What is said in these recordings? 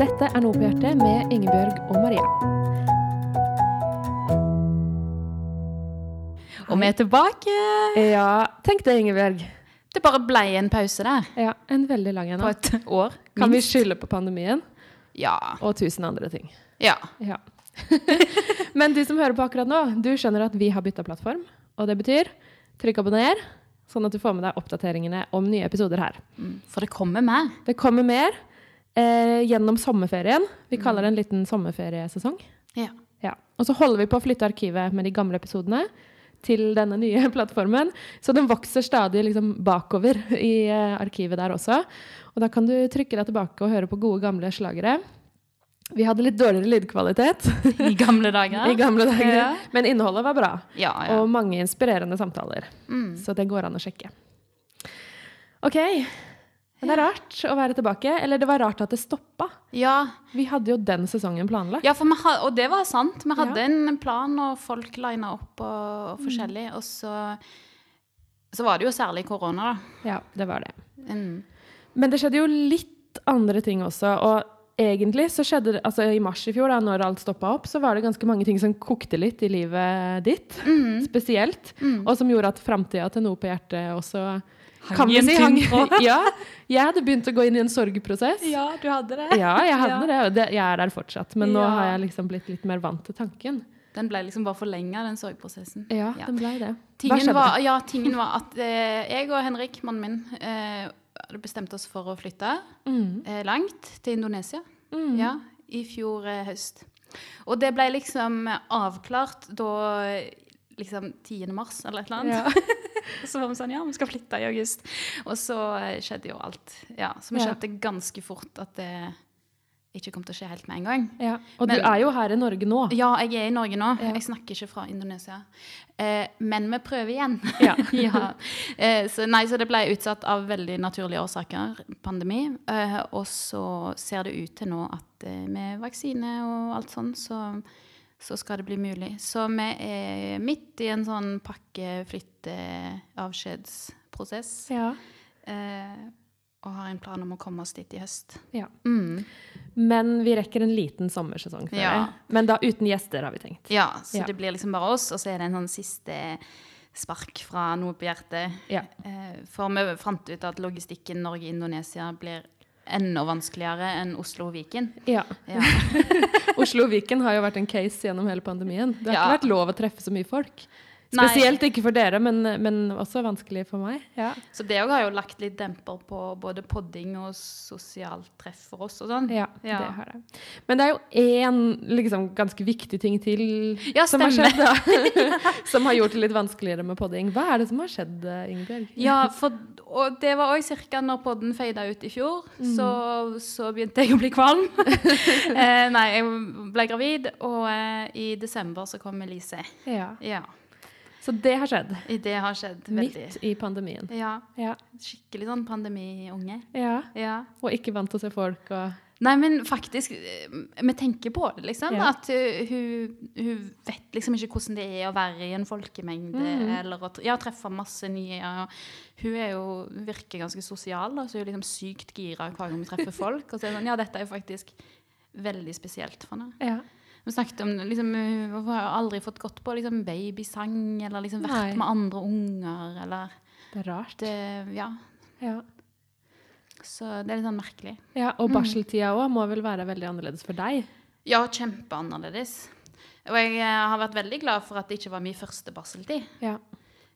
Dette er Noe på hjertet med Ingebjørg og Maria. Og vi er tilbake. Ja, tenk det, Ingebjørg. Det bare ble en pause der. Ja, En veldig lang en. På et år. Kan vi minst. skylde på pandemien Ja. og tusen andre ting. ja. Ja. Men du som hører på akkurat nå, du skjønner at vi har bytta plattform. Og det betyr trykk abonner, sånn at du får med deg oppdateringene om nye episoder her. Mm, For det kommer mer. Det kommer mer eh, gjennom sommerferien. Vi kaller det en liten sommerferiesesong. Ja. Ja. Og så holder vi på å flytte arkivet med de gamle episodene til denne nye plattformen. Så den vokser stadig liksom bakover i eh, arkivet der også. Og da kan du trykke deg tilbake og høre på gode, gamle slagere. Vi hadde litt dårligere lydkvalitet I gamle dager. i gamle dager, Ja. men innholdet var bra. Ja, ja. Og mange inspirerende samtaler. Mm. Så det går an å sjekke. OK. Men det er rart å være tilbake. Eller det var rart at det stoppa. ja. Vi hadde jo den sesongen planlagt. Ja, ha, og det var sant. Vi hadde Ja. en plan, og folk lina opp og, og forskjellig. Og så, så var det jo særlig korona, da. Ja, det var det. Mm. Men det skjedde jo litt andre ting også. Og egentlig så skjedde det altså I mars i fjor, da når alt stoppa opp, så var det ganske mange ting som kokte litt i livet ditt. Mm. Spesielt. Og som gjorde at framtida til Noe på hjertet også Hang i en tynn tråd. ja. Jeg hadde begynt å gå inn i en sorgprosess. Ja, du hadde det. Ja, jeg hadde Ja. det, jeg er der fortsatt. Men nå Ja. har jeg liksom blitt litt mer vant til tanken. Den ble liksom bare forlenga, den sorgprosessen. Ja, Ja. den ble det. Hva Tingen skjedde? var, ja, tingen var at eh, jeg og Henrik, mannen min, eh, hadde bestemt oss for å flytte Mm. eh, langt til Indonesia. Mm. Ja, i fjor eh, høst. Og det ble liksom avklart da eh, liksom 10. mars eller et eller annet. Ja. så var vi sånn, ja, vi skal flytte i august. Og så eh, skjedde jo alt. Ja, så vi skjønte ganske fort at det ikke kom til å skje helt med en gang. Ja. Og Men- du er jo her i Norge nå. Ja, jeg er i Norge nå. Ja. Jeg snakker ikke fra Indonesia. Eh, men vi prøver igjen. Ja. ja. Eh, så, nei, så det ble utsatt av veldig naturlige årsaker, pandemi. Eh, og så ser det ut til nå at eh, med vaksine og alt sånn, så, så skal det bli mulig. Så vi er midt i en sånn pakke-flytte-avskjedsprosess. Ja. Eh, og har en plan om å komme oss dit i høst. Ja. Mm. Men vi rekker en liten sommersesong før Ja. det. Men da uten gjester, har vi tenkt. Ja, så Ja. det blir liksom bare oss, og så er det en sånn siste spark fra noe på hjertet. Ja. Eh, For vi fant ut at logistikken Norge-Indonesia blir enda vanskeligere enn Oslo og Viken. Ja. Ja. Oslo og Viken har jo vært en case gjennom hele pandemien. Det har Ja. ikke vært lov å treffe så mye folk. Nei. Spesielt ikke for dere, men, men også vanskelig for meg. Ja. Så det òg har jo lagt litt demper på både podding og sosialt treff for oss og sånn. Ja, Ja. det har det. Men det er jo én liksom, ganske viktig ting til Ja, som har skjedd, da. som har gjort det litt vanskeligere med podding. Hva er det som har skjedd, Ingebjørg? Ja, for, og det var òg ca. når podden feida ut i fjor. Mm. Så, så begynte jeg å bli kvalm. eh, nei, jeg ble gravid, og eh, i desember så kom Elise. Ja. Ja. Så det har skjedd. Det har skjedd veldig. Midt i pandemien. Ja, Ja. skikkelig sånn pandemiunge. ja. Ja. Og ikke vant til å se folk og Nei, men faktisk, eh, vi tenker på det, liksom. Ja. At uh, hun, hun vet liksom ikke hvordan det er å være i en folkemengde, mm. eller å ja, treffe masse nye. Hun er jo, hun virker ganske sosial, da, så hun er liksom sykt gira hver gang hun treffer folk. Og så er det sånn, ja, dette er jo faktisk veldig spesielt for henne. Ja. Vi snakket om liksom, Hun har aldri fått gått på liksom, babysang, eller liksom vært Nei. med andre unger, eller Det er rart. det, Ja. Ja. Så det er litt sånn merkelig. ja og barseltida òg må vel være veldig annerledes for deg? Ja, kjempeannerledes. Og jeg eh, har vært veldig glad for at det ikke var min første barseltid. Ja.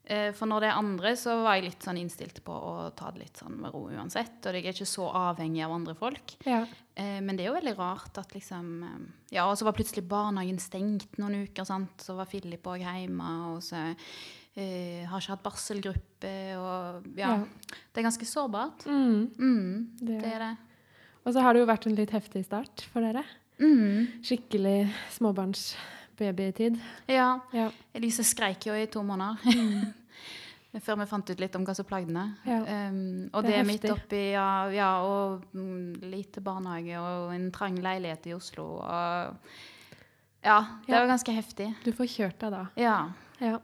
Eh, For når det er andre, så var jeg litt sånn innstilt på å ta det litt sånn med ro uansett. Og jeg er ikke så avhengig av andre folk. ja. Eh, Men det er jo veldig rart at liksom eh, Ja, og så var plutselig barnehagen stengt noen uker, sant. Så var Philip òg hjemme, og så eh, har ikke hatt barselgruppe, og ja. Ja. Det er ganske sårbart. Mm. Mm, Det- det er det. Og så har det jo vært en litt heftig start for dere. Mm. Skikkelig småbarnsbabytid. Ja. Ja. Elise skreik jo i to måneder. Før vi fant ut litt om hva som plagde henne. Ja. Um, og Det er midt oppi ja, ja, og mm, lite barnehage og en trang leilighet i Oslo. Og ja, det var ganske heftig. Du får kjørt deg da. Ja. Ja.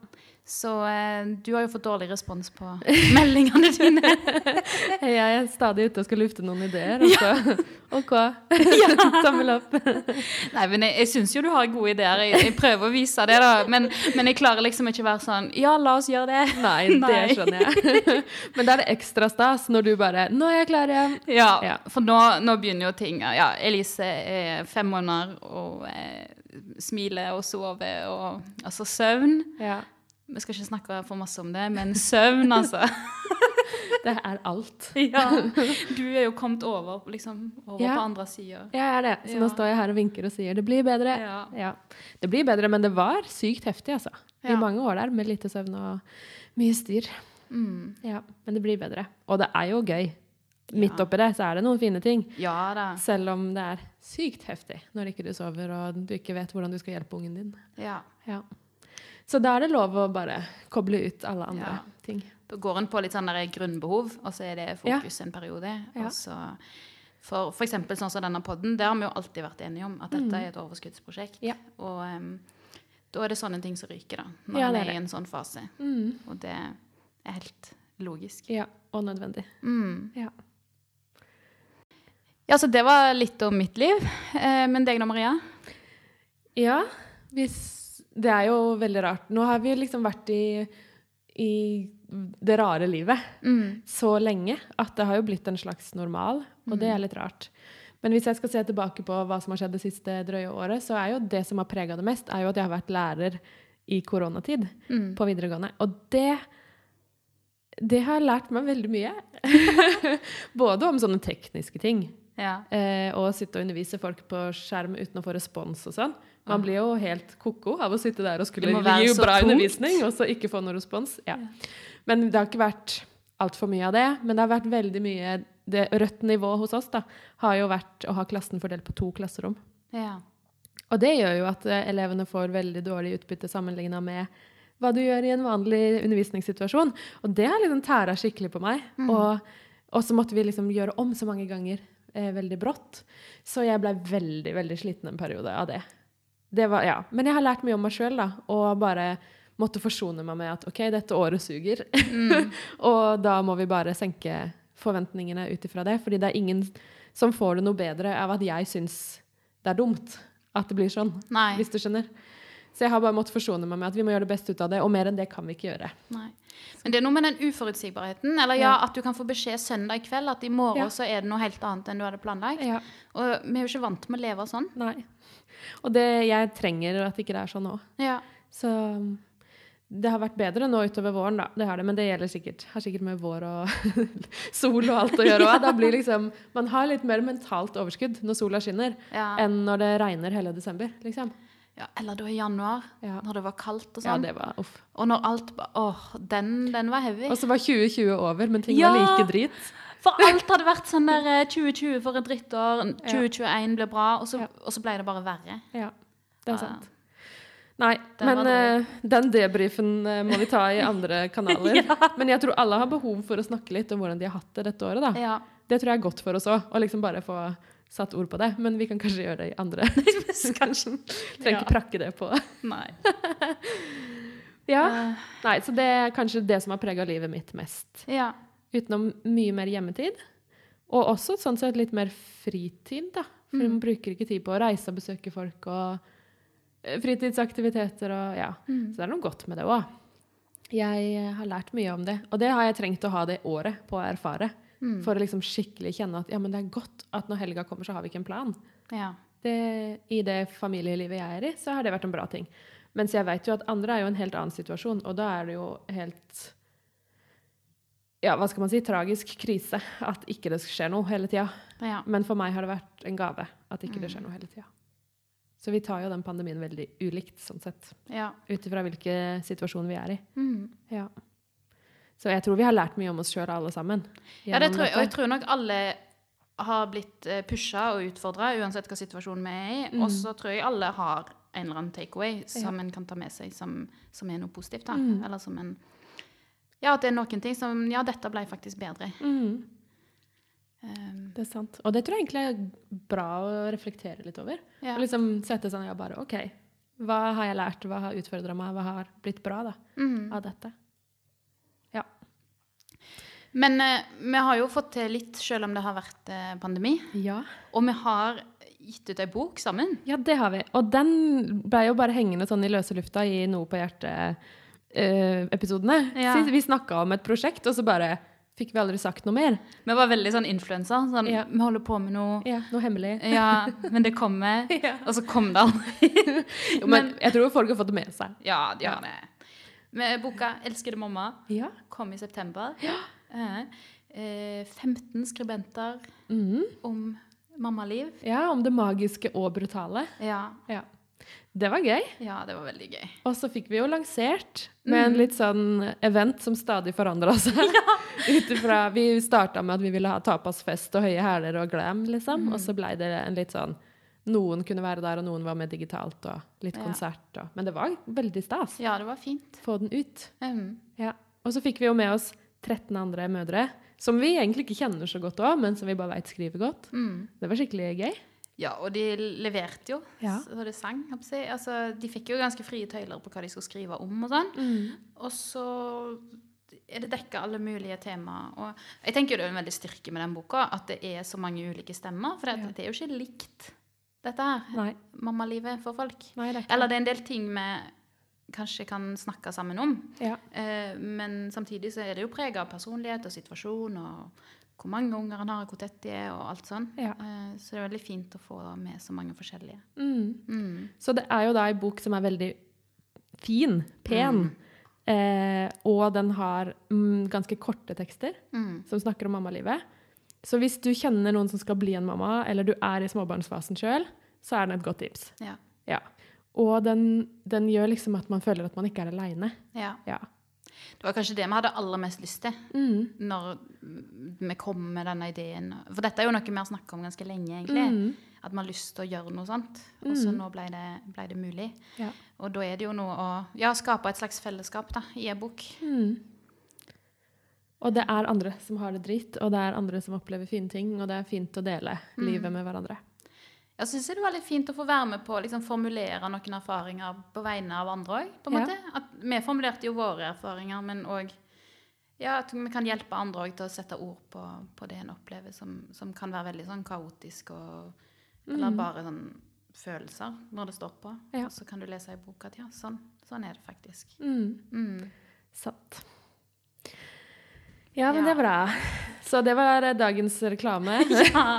Så eh, du har jo fått dårlig respons på meldingene dine. Jeg er stadig ute og skal lufte noen ideer, og så OK. Tommel opp. Nei, men jeg, jeg syns jo du har gode ideer. Jeg, jeg prøver å vise det, da. Men, men jeg klarer liksom ikke å være sånn Ja, la oss gjøre det. Nei, det skjønner jeg. Men da er det ekstra stas når du bare Nå er jeg klar igjen. Ja, Ja. for nå, nå begynner jo ting Ja, Elise er fem måneder og eh, smiler og sover og Altså søvn. Ja. Vi skal ikke snakke for masse om det, men søvn, altså. Det er alt. Ja. Du er jo kommet over, liksom, over Ja. på andre sida. Jeg er det. Så Ja. nå står jeg her og vinker og sier det blir bedre. Ja. Ja. Det blir bedre, men det var sykt heftig, altså. I mange år der med lite søvn og mye styr. Mm. Ja, men det blir bedre. Og det er jo gøy. Midt Ja. oppi det så er det noen fine ting. ja da. Selv om det er sykt heftig når ikke du sover og du ikke vet hvordan du skal hjelpe ungen din. Ja. Ja. Så da er det lov å bare koble ut alle andre Ja. ting. Da går en på litt sånn grunnbehov, og så er det fokus en periode. Ja. Og så for, f.eks. sånn som denne podden, der har vi jo alltid vært enige om at dette Mm. er et overskuddsprosjekt. Ja. Og um, da er det sånne ting som ryker, da. Når Ja, man det er i en sånn fase. Mm. Og det er helt logisk. Ja, og nødvendig. Mm. Ja. Ja, så det var litt om mitt liv. Eh, men deg nå, Maria? Ja, hvis Det er jo veldig rart. Nå har vi liksom vært i, i det rare livet Mm. så lenge at det har jo blitt en slags normal, og det er litt rart. Men hvis jeg skal se tilbake på hva som har skjedd det siste drøye året, så er jo det som har prega det mest, er jo at jeg har vært lærer i koronatid Mm. på videregående. Og det det har lært meg veldig mye. Både om sånne tekniske ting, Ja. eh, og sitte og undervise folk på skjerm uten å få respons og sånn. Man blir jo helt ko-ko av å sitte der og skulle Det gi bra tungt. undervisning, og så ikke få noen respons. Ja. Men det har ikke vært altfor mye av det. Men det har vært veldig mye Det rødt nivå hos oss da, har jo vært å ha klassen fordelt på to klasserom. ja. Og det gjør jo at eh, elevene får veldig dårlig utbytte sammenligna med hva du gjør i en vanlig undervisningssituasjon. Og det har liksom tæra skikkelig på meg. Og, og så måtte vi liksom gjøre om så mange ganger eh, veldig brått. Så jeg ble veldig, veldig sliten en periode av det. Det var, ja. Men jeg har lært mye om meg sjøl, da. Og bare måtte forsone meg med at OK, dette året suger. og da må vi bare senke forventningene ut ifra det. Fordi det er ingen som får det noe bedre av at jeg syns det er dumt at det blir sånn. Nei. Hvis du skjønner. Så jeg har bare måttet forsone meg med at vi må gjøre det beste ut av det, og mer enn det kan vi ikke gjøre. Nei. Men det er noe med den uforutsigbarheten. Eller ja, Ja. at du kan få beskjed søndag kveld at i morgen Ja. så er det noe helt annet enn du hadde planlagt. Ja. Og vi er jo ikke vant med å leve sånn. Nei. Og det, jeg trenger at ikke det er sånn nå. Ja. Så um, det har vært bedre nå utover våren, da. Det har det, men det gjelder sikkert. Har sikkert med vår og sol og alt å gjøre òg. Da blir liksom Man har litt mer mentalt overskudd når sola skinner, Ja. enn når det regner hele desember, liksom. ja. Eller da i januar, Ja. når det var kaldt og sånn. Ja, det var uff. og når alt bare, Åh, den, den var heavy. Og så var 2020 over, men ting var like drit. For alt hadde vært sånn der eh, 2020 for et drittår, 2021 ble bra, og så, Ja. og så ble det bare verre. Ja, det er sant. Nei, det men uh, eh, den debrifen uh, må vi ta i andre kanaler. Men jeg tror alle har behov for å snakke litt om hvordan de har hatt det dette året. da. Ja. Det tror jeg er godt for oss òg, å liksom bare få satt ord på det. Men vi kan kanskje gjøre det i andre kanskje. Trenger Ja. ikke prakke det på. Nei. Ja. Eh, Nei, Så det er kanskje det som har prega livet mitt mest. ja. Utenom mye mer hjemmetid. Og også sånn sett litt mer fritid, da. For Mm. man bruker ikke tid på å reise og besøke folk og eh, fritidsaktiviteter og ja. Mm. Så det er noe godt med det òg. Jeg eh, har lært mye om det, og det har jeg trengt å ha det året på å erfare. Mm. For å liksom skikkelig kjenne at ja, men det er godt at når helga kommer, så har vi ikke en plan. ja. Det, I det familielivet jeg er i, så har det vært en bra ting. Mens jeg vet jo at andre er jo en helt annen situasjon, og da er det jo helt Ja, hva skal man si? Tragisk krise at ikke det skjer noe hele tida. ja. Men for meg har det vært en gave at ikke det skjer noe hele tida. Så vi tar jo den pandemien veldig ulikt, sånn sett. ja. Ut ifra hvilken situasjon vi er i. Mm. Ja. Så jeg tror vi har lært mye om oss sjøl, alle sammen. Ja, det tror jeg, og jeg tror nok alle har blitt pusha og utfordra, uansett hva situasjonen vi er i. Og så tror jeg alle har en eller annen takeaway som en kan ta med seg som, som er noe positivt. da. Mm. Eller som en Ja, at det er noen ting som Ja, dette ble faktisk bedre. Mm, Um, det er sant. Og det tror jeg egentlig er bra å reflektere litt over. ja. Og liksom sette seg ja, bare OK, hva har jeg lært, hva har utfordra meg, hva har blitt bra da, Mm. av dette? Ja. Men eh, vi har jo fått til litt, selv om det har vært eh, pandemi. Ja. Og vi har gitt ut ei bok sammen. ja, det har vi. Og den ble jo bare hengende sånn i løse lufta i Noe på hjertet-episodene. Ja. vi snakka om et prosjekt, og så bare fikk vi aldri sagt noe mer. Vi var veldig sånn influensa. Sånn, Ja. Vi holder på med noe. Ja, Noe hemmelig. Ja, men det kommer. Og så kom det aldri. Jo, men jeg tror folk har fått det med seg. Ja, de har det. Med boka 'Elskede mamma' Ja. kom i september. Eh, eh, 15 skribenter mm. om mammaliv. ja, om det magiske og brutale. Ja, Ja. Det var gøy. ja, det var veldig gøy. Og så fikk vi jo lansert med en litt sånn event som stadig forandra seg. Ja. Utifra, vi starta med at vi ville ha tapasfest og høye hæler og glam, liksom. Og så blei det en litt sånn Noen kunne være der, og noen var med digitalt, og litt Ja. konsert. Og, men det var veldig stas. Ja, det var fint. Få den ut. Mm. Ja. Og så fikk vi jo med oss 13 andre mødre, som vi egentlig ikke kjenner så godt òg, men som vi bare veit skriver godt. Mm. Det var skikkelig gøy. Ja, og de leverte jo, Ja. så det sang. si. Altså, de fikk jo ganske frie tøyler på hva de skulle skrive om og sånn. Mm. Og så er det dekka alle mulige temaer. Og jeg tenker jo det er en veldig styrke med den boka, at det er så mange ulike stemmer. For det, Ja. det er jo ikke likt, dette her. Mammalivet for folk. Nei, det er Eller det er en del ting vi kanskje kan snakke sammen om. Ja. Eh, men samtidig så er det jo prega av personlighet og situasjon og hvor mange unger han har, hvor tett de er, og alt sånn. Ja. Eh, så det er veldig fint å få med så mange forskjellige. Mm. Mm. Så det er jo da ei bok som er veldig fin, pen, eh, og den har mm, ganske korte tekster Mm. som snakker om mammalivet. Så hvis du kjenner noen som skal bli en mamma, eller du er i småbarnsfasen sjøl, så er den et godt tips. Ja. Ja. Og den, den gjør liksom at man føler at man ikke er aleine. ja. Ja. Det var kanskje det vi hadde aller mest lyst til Mm. når vi kom med denne ideen. For dette er jo noe vi har snakka om ganske lenge, egentlig. Mm. At vi har lyst til å gjøre noe sånt. Og så nå ble det, ble det mulig. Ja. Og da er det jo noe å ja, skape et slags fellesskap da, i en bok. Mm. Og det er andre som har det dritt, og det er andre som opplever fine ting, og det er fint å dele livet med hverandre. Jeg syns det var litt fint å få være med på å liksom, formulere noen erfaringer på vegne av andre òg. Ja. Vi formulerte jo våre erfaringer, men òg ja, at vi kan hjelpe andre også til å sette ord på, på det en opplever, som, som kan være veldig sånn kaotisk og Eller bare sånn følelser når det står på. Ja. Og så kan du lese i boka at ja, sånn, sånn er det faktisk. Mm. Mm. Sant. Ja, men det er bra. Så det var dagens reklame. Ja.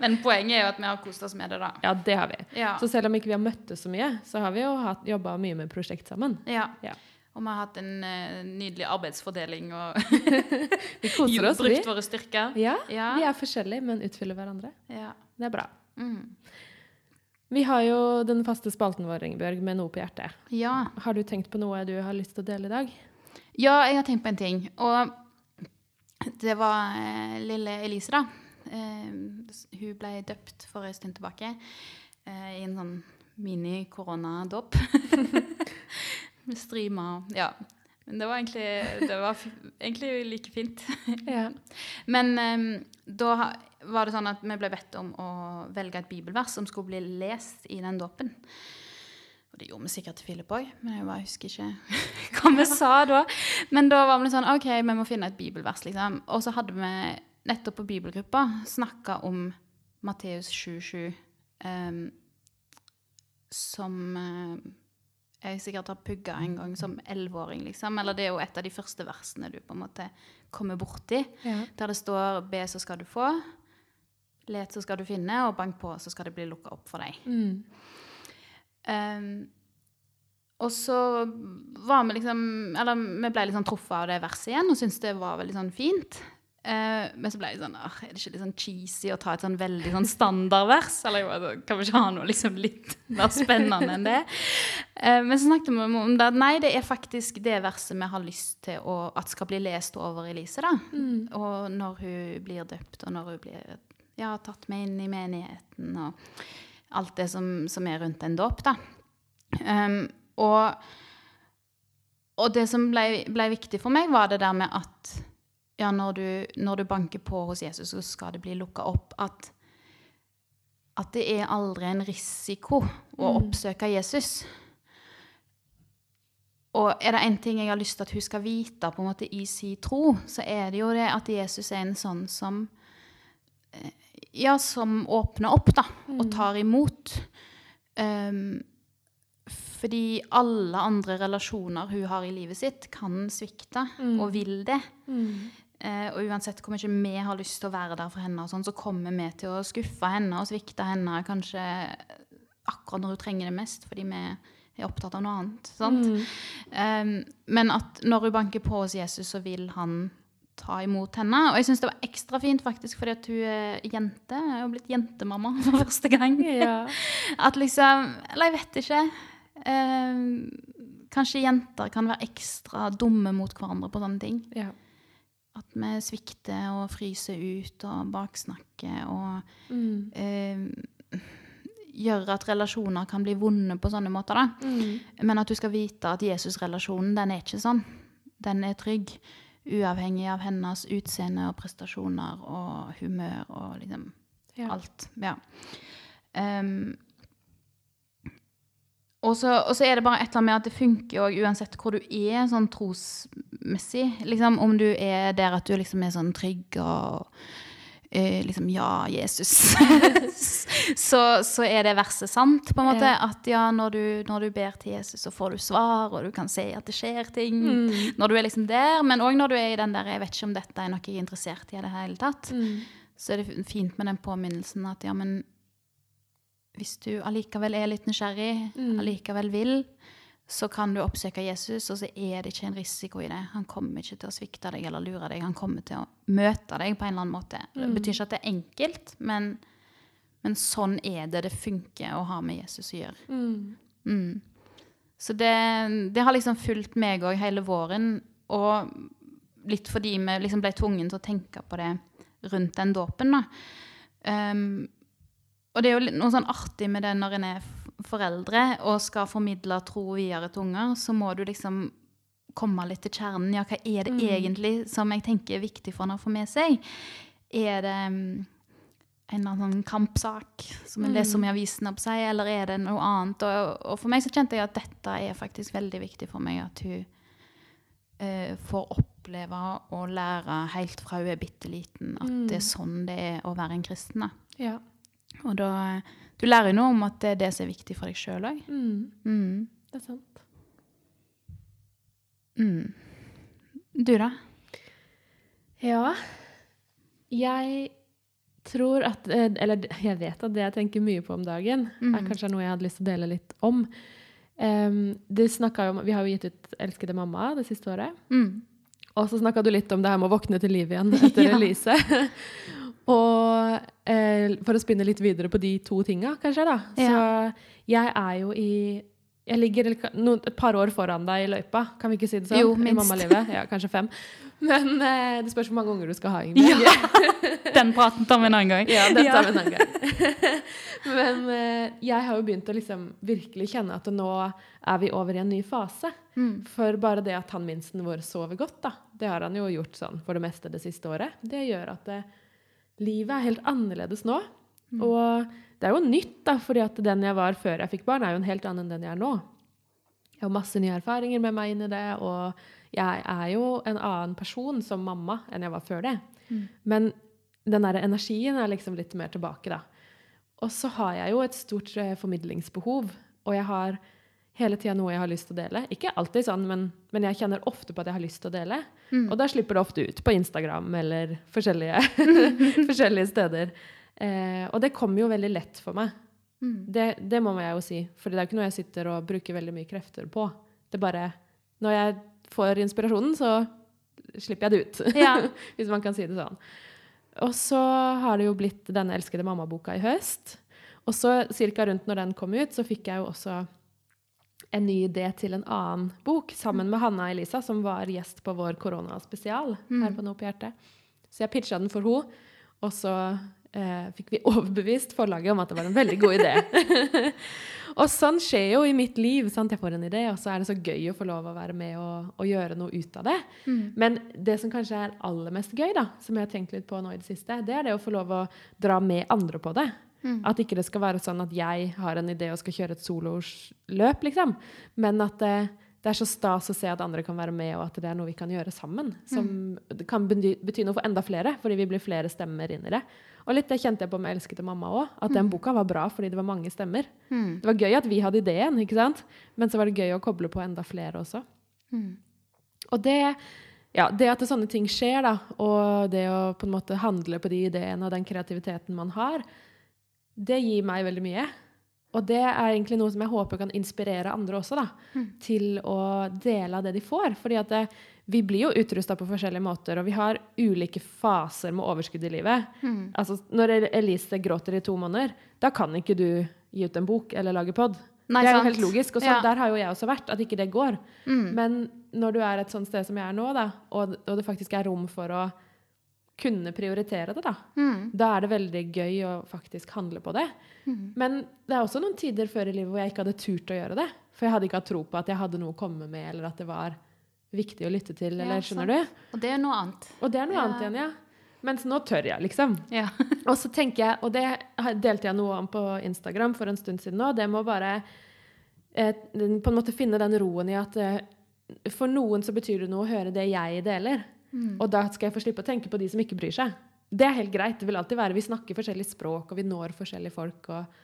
Men poenget er jo at vi har kost oss med det, da. Ja, det har vi. Ja. Så selv om ikke vi har møttes så mye, så har vi jo jobba mye med prosjekt sammen. ja. Ja. Og vi har hatt en uh, nydelig arbeidsfordeling og oss, brukt våre styrker. Ja, Ja. vi er forskjellige, men utfyller hverandre. Ja. Det er bra. Mm. Vi har jo den faste spalten vår, Ingebjørg, med noe på hjertet. ja. Har du tenkt på noe du har lyst til å dele i dag? Ja, jeg har tenkt på en ting. Og det var eh, lille Elise, da. Eh, hun ble døpt for en stund tilbake eh, i en sånn mini-koronadåp. Med streama Ja. Men det var egentlig, det var egentlig like fint. Ja. Men eh, da var det sånn at vi ble bedt om å velge et bibelvers som skulle bli lest i den dåpen. Og det gjorde vi sikkert til Philip òg, men jeg bare husker ikke hva vi sa da. Men da var vi sånn OK, vi må finne et bibelvers, liksom. Og så hadde vi nettopp på bibelgruppa snakka om Matteus 7,7, um, som eh, jeg sikkert har pugga en gang som elleveåring, liksom. Eller det er jo et av de første versene du på en måte kommer borti. Ja. Der det står 'be, så skal du få', 'let, så skal du finne', og 'bank på, så skal det bli lukka opp for deg'. Mm. Um, og så var vi liksom Eller vi ble litt sånn truffet av det verset igjen og syntes det var veldig sånn fint. Uh, men så ble jeg sånn Er det ikke litt sånn cheesy å ta et sånn veldig sånn standardvers? Eller bare, sånn, kan vi ikke ha noe liksom litt mer spennende enn det? Uh, men så snakket vi om det nei, det er faktisk det verset vi har lyst til å, at skal bli lest over Elise. da. Og når hun blir døpt, og når hun blir ja, tatt med inn i menigheten, og alt det som, som er rundt en dåp. da. Um, og, og det som ble, ble viktig for meg, var det der med at ja, når du, når du banker på hos Jesus, så skal det bli lukka opp. At, at det er aldri en risiko å oppsøke Jesus. og er det én ting jeg har lyst til at hun skal vite på en måte i sin tro, så er det jo det at Jesus er en sånn som eh, Ja, som åpner opp, da, og tar imot. Um, fordi alle andre relasjoner hun har i livet sitt, kan svikte, og vil det. Eh, og uansett hvor mye vi har lyst til å være der for henne, sånn, så kommer vi til å skuffe henne og svikte henne kanskje akkurat når hun trenger det mest, fordi vi er opptatt av noe annet. Sant? Um, men at når hun banker på hos Jesus, så vil han ta imot henne. Og jeg syns det var ekstra fint faktisk fordi at hun er jente. Hun er blitt jentemamma for første gang. Ja. At liksom Eller jeg vet ikke. Eh, kanskje jenter kan være ekstra dumme mot hverandre på sånne ting. ja. At vi svikter og fryser ut og baksnakker og Mm. eh, gjør at relasjoner kan bli vonde på sånne måter. da. Mm. Men at du skal vite at Jesus-relasjonen, den er ikke sånn. Den er trygg. Uavhengig av hennes utseende og prestasjoner og humør og liksom Ja. alt. Ja. Um, og, så, er det bare et eller annet med at det funker jo uansett hvor du er sånn trosmessig. Liksom, om du er der at du liksom er sånn trygg og eh, liksom Ja, Jesus. så, så er det verset sant, på en måte. Ja. At ja, når du, når du ber til Jesus, så får du svar, og du kan se at det skjer ting. Når du er liksom der. Men òg når du er i den der Jeg vet ikke om dette er noe jeg er interessert i i det hele tatt. Mm. Så er det fint med den påminnelsen at ja, men hvis du allikevel er litt nysgjerrig, Mm. allikevel vil, så kan du oppsøke Jesus, og så er det ikke en risiko i det. Han kommer ikke til å svikte deg eller lure deg. Han kommer til å møte deg på en eller annen måte. Det Mm. betyr ikke at det er enkelt, men, men sånn er det det funker å ha med Jesus å gjøre. Mm. Mm. Så det, det har liksom fulgt meg òg hele våren. Og litt fordi vi liksom ble tvungen til å tenke på det rundt den dåpen. da. Um, og det er jo noe sånn artig med det når en er foreldre og skal formidle tro videre til unger, så må du liksom komme litt til kjernen. Ja, hva er det egentlig som jeg tenker er viktig for henne å få med seg? Er det um, en eller annen sånn kampsak som en leser om i avisene på seg, eller er det noe annet? Og, og for meg så kjente jeg at dette er faktisk veldig viktig for meg, at hun uh, får oppleve og lære helt fra hun er bitte liten at det er sånn det er å være en kristen. Ja. Og da Du lærer jo noe om at det er det som er viktig for deg sjøl òg. Mm. Mm. Det er sant. Mm. Du, da? Ja. Jeg tror at eh, Eller jeg vet at det jeg tenker mye på om dagen, er kanskje noe jeg hadde lyst til å dele litt om. Um, det jo om, Vi har jo gitt ut 'Elskede mamma' det siste året. Mm. Og så snakka du litt om det her med å våkne til liv igjen etter Ja. Elise. Og eh, for å spinne litt videre på de to tinga, kanskje, da. Så jeg er jo i Jeg ligger no, et par år foran deg i løypa, kan vi ikke si det sånn? Jo, minst. I mammalivet. Ja, kanskje fem. Men eh, det spørs hvor mange unger du skal ha, egentlig. Ja. Den praten tar vi en annen gang. Ja, den tar vi en annen gang. Men eh, jeg har jo begynt å liksom virkelig kjenne at nå er vi over i en ny fase. Mm. For bare det at han minsten vår sover godt, da, det har han jo gjort sånn for det meste det siste året, det gjør at det, livet er helt annerledes nå. Og det er jo nytt, da, fordi at den jeg var før jeg fikk barn, er jo en helt annen enn den jeg er nå. Jeg har masse nye erfaringer med meg inn i det, og jeg er jo en annen person som mamma enn jeg var før det. Men den der energien er liksom litt mer tilbake, da. Og så har jeg jo et stort eh, formidlingsbehov, og jeg har hele tida noe jeg har lyst til å dele. Ikke alltid sånn, men, men jeg kjenner ofte på at jeg har lyst til å dele. Og da slipper det ofte ut på Instagram eller forskjellige, forskjellige steder. Eh, og det kommer jo veldig lett for meg. Det, det må jeg jo si. For det er jo ikke noe jeg sitter og bruker veldig mye krefter på. Det er bare Når jeg får inspirasjonen, så slipper jeg det ut. Ja. Hvis man kan si det sånn. Og så har det jo blitt denne elskede mamma-boka i høst. Og så ca. rundt når den kom ut, så fikk jeg jo også en ny idé til en annen bok sammen med Hanna Elisa, som var gjest på vår koronaspesial her på Nå på hjertet. Så jeg pitcha den for henne, og så eh, fikk vi overbevist forlaget om at det var en veldig god idé. og sånn skjer jo i mitt liv. sant? Jeg får en idé, og så er det så gøy å få lov å være med og, og gjøre noe ut av det. Men det som kanskje er aller mest gøy, da, som jeg har tenkt litt på nå i det siste, det er det å få lov å dra med andre på det. At ikke det skal være sånn at jeg har en idé og skal kjøre et sololøp, liksom. Men at det, det er så stas å se at andre kan være med, og at det er noe vi kan gjøre sammen. Som det kan bety, bety noe for enda flere, fordi vi blir flere stemmer inn i det. Og litt det kjente jeg på med 'Elskede mamma' òg. At den boka var bra fordi det var mange stemmer. Mm. Det var gøy at vi hadde ideen, ikke sant? men så var det gøy å koble på enda flere også. Mm. Og det, ja, det at det sånne ting skjer, da, og det å på en måte handle på de ideene og den kreativiteten man har, det gir meg veldig mye. Og det er egentlig noe som jeg håper kan inspirere andre også, da, til å dele av det de får. Fordi at det, vi blir jo utrusta på forskjellige måter, og vi har ulike faser med overskudd i livet. Mm. Altså, når Elise gråter i to måneder, da kan ikke du gi ut en bok eller lage pod. Nei, det er jo helt logisk. Og så Ja. der har jo jeg også vært, at ikke det går. Mm. Men når du er et sånt sted som jeg er nå, da, og, og det faktisk er rom for å kunne prioritere det, da, Mm. da er det veldig gøy å faktisk handle på det. Mm. Men det er også noen tider før i livet hvor jeg ikke hadde turt å gjøre det. For jeg hadde ikke hatt tro på at jeg hadde noe å komme med, eller at det var viktig å lytte til, eller Ja, skjønner sant. du? Og det er noe annet. Og det er noe Ja. annet igjen, ja. Mens nå tør jeg, liksom. Ja. Og så tenker jeg, og det delte jeg noe om på Instagram for en stund siden nå, det må bare eh, på en måte finne den roen i at eh, for noen så betyr det noe å høre det jeg deler. Mm. Og da skal jeg få slippe å tenke på de som ikke bryr seg. Det er helt greit. Det vil alltid være. Vi snakker forskjellig språk, og vi når forskjellige folk. og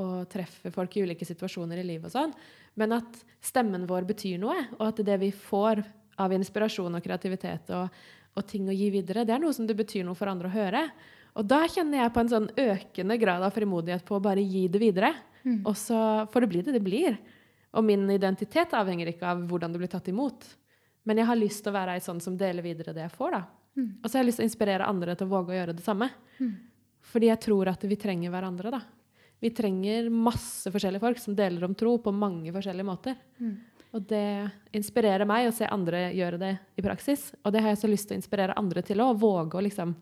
og treffer folk i ulike situasjoner i livet og sånn. Men at stemmen vår betyr noe, og at det vi får av inspirasjon og kreativitet og, og ting å gi videre, det er noe som det betyr noe for andre å høre. Og da kjenner jeg på en sånn økende grad av frimodighet på å bare gi det videre. Mm. Og så får det bli det det blir. Og min identitet avhenger ikke av hvordan det blir tatt imot. Men jeg har lyst til å være ei sånn som deler videre det jeg får, da. Mm. Og så har jeg lyst til å inspirere andre til å våge å gjøre det samme. Fordi jeg tror at vi trenger hverandre, da. Vi trenger masse forskjellige folk som deler om tro på mange forskjellige måter. Mm. Og det inspirerer meg å se andre gjøre det i praksis. Og det har jeg så lyst til å inspirere andre til òg. Våge å liksom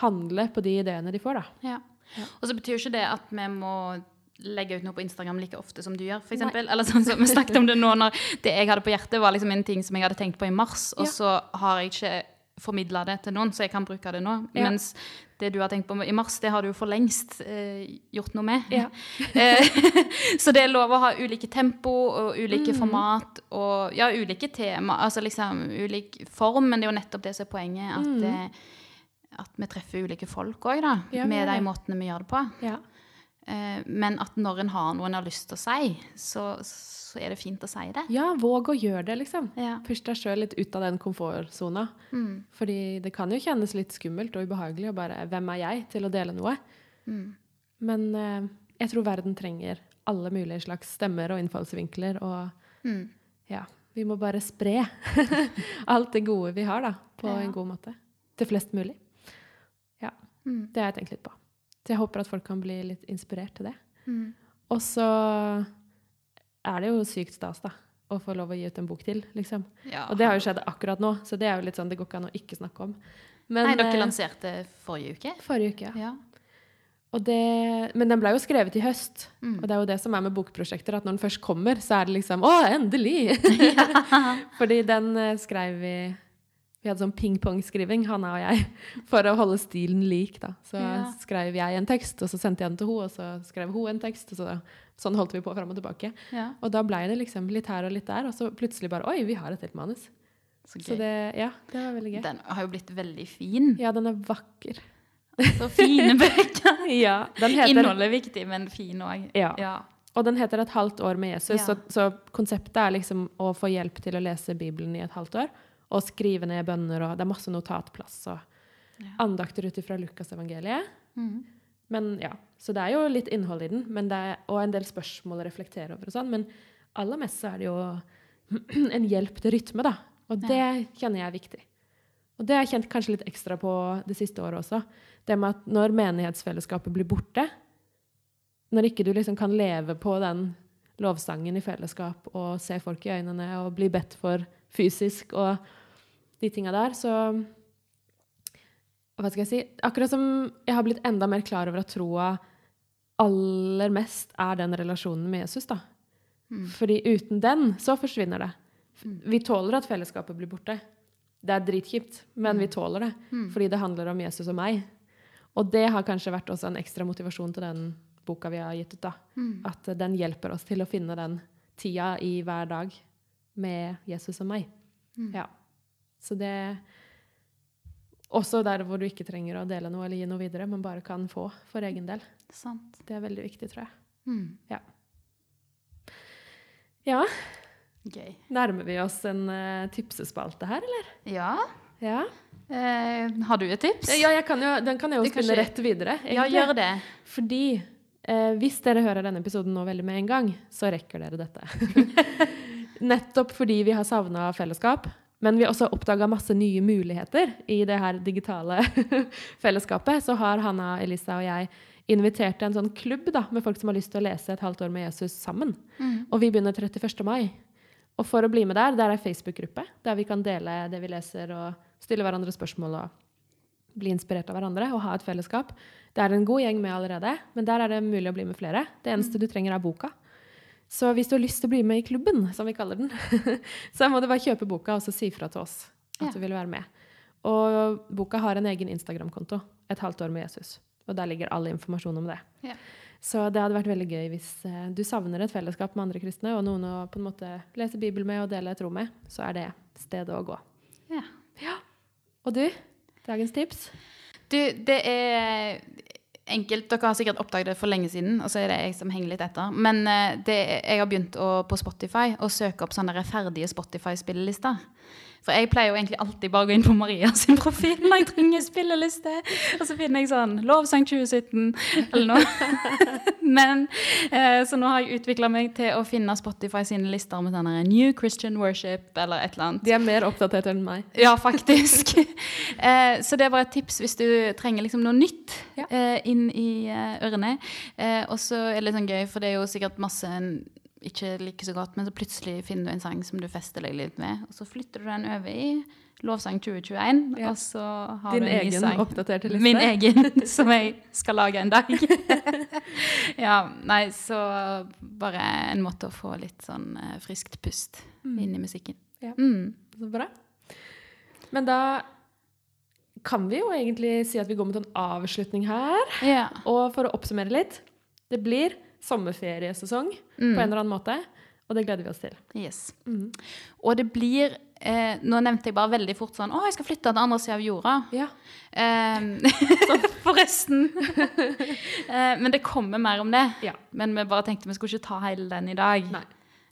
handle på de ideene de får, da. Ja. Og så betyr ikke det at vi må legge ut noe på Instagram like ofte som du gjør, eksempel. Eller sånn som vi snakket om det nå, når det jeg hadde på hjertet, var liksom en ting som jeg hadde tenkt på i mars, og Ja. så har jeg ikke formidla det til noen, så jeg kan bruke det nå. Ja. Mens det du har tenkt på i mars, det har du jo for lengst eh, gjort noe med. Ja. Eh, så det er lov å ha ulike tempo og ulike mm. format og ja, ulike tema. Altså liksom ulik form, men det er jo nettopp det som er poenget. At, mm. eh, at vi treffer ulike folk òg, da. Ja, med de måtene vi gjør det på. Ja. Eh, men at når en har noe en har lyst til å si, så, så er det fint å si det. ja, våg å gjøre det, liksom. Ja. Push deg sjøl litt ut av den komfortsona. Mm. Fordi det kan jo kjennes litt skummelt og ubehagelig å bare Hvem er jeg til å dele noe? Mm. Men eh, jeg tror verden trenger alle mulige slags stemmer og innfallsvinkler. Og Mm. ja, vi må bare spre alt det gode vi har, da, på Ja. en god måte. Til flest mulig. Ja. Mm. Det har jeg tenkt litt på. Så jeg håper at folk kan bli litt inspirert til det. Mm. Og så er det jo sykt stas, da. Å få lov å gi ut en bok til, liksom. Ja. Og det har jo skjedd akkurat nå, så det er jo litt sånn, det går ikke an å ikke snakke om. Men, Nei, dere eh, lanserte forrige uke? Forrige uke, ja. Det, men den ble jo skrevet i høst. Mm. Og det er jo det som er med bokprosjekter, at når den først kommer, så er det liksom Å, endelig! Fordi den eh, skrev vi Vi hadde sånn ping-pong-skriving, Hanna og jeg, for å holde stilen lik. da. Så Ja. skrev jeg en tekst, og så sendte jeg den til henne, og så skrev hun en tekst. og så, Sånn holdt vi på fram og tilbake. ja. Og da blei det liksom litt her og litt der, og så plutselig bare Oi, vi har et helt manus. Så Så det, ja, det var veldig gøy. Den har jo blitt veldig fin. Ja, den er vakker. Så fine bøker. Ja, den heter Innholdet er viktig, men fin òg. Ja. Ja. Og den heter 'Et halvt år med Jesus', så, så konseptet er liksom å få hjelp til å lese Bibelen i et halvt år. Og skrive ned bønner, og det er masse notatplass og Ja. andakter ut ifra Lukasevangeliet. Mm. Men ja, Så det er jo litt innhold i den, men det er, og en del spørsmål å reflektere over og sånn. Men aller mest så er det jo en hjelp til rytme, da. Og det kjenner jeg er viktig. Og det har jeg kjent kanskje litt ekstra på det siste året også. Det med at når menighetsfellesskapet blir borte, når ikke du liksom kan leve på den lovsangen i fellesskap og se folk i øynene og bli bedt for fysisk og de tinga der, så Hva skal jeg si? Akkurat som jeg har blitt enda mer klar over at troa aller mest er den relasjonen med Jesus, da. Mm. Fordi uten den, så forsvinner det. Vi tåler at fellesskapet blir borte. Det er dritkjipt, men vi tåler det. Mm. Fordi det handler om Jesus og meg. Og det har kanskje vært også en ekstra motivasjon til den boka vi har gitt ut. da. Mm. At den hjelper oss til å finne den tida i hver dag med Jesus og meg. Mm. Ja. Så det Også der hvor du ikke trenger å dele noe eller gi noe videre, men bare kan få for egen del. Sant. Det er veldig viktig, tror jeg. Mm. Ja, Gøy. nærmer vi oss en uh, tipsespalte her, eller? Ja. Ja. Eh, har du et tips? ja kan jo, den kan jeg jo spinne rett videre. Ja, gjør det. Fordi eh, hvis dere hører denne episoden nå veldig med en gang, så rekker dere dette. Nettopp fordi vi har savna fellesskap, men vi har også oppdaga masse nye muligheter i det her digitale fellesskapet, så har Hanna, Elisa og jeg invitert en sånn klubb da, med folk som har lyst til å lese et halvt år med Jesus sammen. Mm. Og vi begynner 31. mai. Og for å bli med der, der er Facebook-gruppe, der vi kan dele det vi leser, og stille hverandre spørsmål og bli inspirert av hverandre og ha et fellesskap. Det er en god gjeng med allerede, men der er det mulig å bli med flere. Det eneste du trenger, er boka. Så hvis du har lyst til å bli med i klubben, som vi kaller den, så må du bare kjøpe boka og så si fra til oss at Ja. du vil være med. Og boka har en egen Instagram-konto, Et halvt år med Jesus. Og der ligger all informasjon om det. Ja. Så det hadde vært veldig gøy hvis eh, du savner et fellesskap med andre kristne, og noen å på en måte lese Bibel med og dele et rom med, så er det stedet å gå. Ja. Og du? Dagens tips? Du, det er enkelt. Dere har sikkert oppdaget det for lenge siden, og så er det jeg som henger litt etter. Men eh, det, jeg har begynt å, på Spotify å søke opp sånne ferdige Spotify-spillelister. For jeg pleier jo egentlig alltid bare å gå inn på Maria sin profil når jeg trenger spilleliste. Og så finner jeg sånn Lovsang 2017 eller noe. Men eh, Så nå har jeg utvikla meg til å finne Spotify sine lister med sånn New Christian Worship eller et eller annet. De er mer oppdatert enn meg. Ja, faktisk. eh, så det var et tips hvis du trenger liksom noe nytt Ja. eh, inn i eh, ørene. Eh, og så er det litt sånn gøy, for det er jo sikkert masse en ikke liker så godt, men så plutselig finner du en sang som du fester deg litt med, og så flytter du den over i Lovsang 2021, Ja. og så har Din du en ny egen oppdaterte liste? Min egen, som jeg skal lage en dag. ja, nei, så bare en måte å få litt sånn eh, friskt pust inn i musikken. Ja. Mm. Så bra. Men da kan vi jo egentlig si at vi går mot en avslutning her. Ja. Og for å oppsummere litt Det blir sommerferiesesong Mm. på en eller annen måte, og det gleder vi oss til. Yes. Mm. Og det blir eh, Nå nevnte jeg bare veldig fort sånn Å, jeg skal flytte til andre sida av jorda. Ja. Eh, forresten. eh, men det kommer mer om det. Ja. Men vi bare tenkte vi skulle ikke ta hele den i dag. Nei.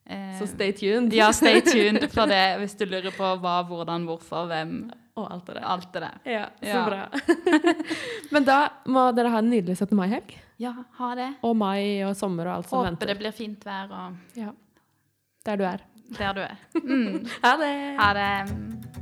Eh, Så stay tuned. ja, stay tuned for det hvis du lurer på hva, hvordan, hvorfor, hvem. Og alt det der. Alt det der. Ja, så Ja. bra. Men da må dere ha en nydelig 17. mai-helg. Ja, ha det. Og mai og sommer og alt som Håper venter. det blir fint vær og Ja. Der du er. der du er. Mm. Ha det! Ha det.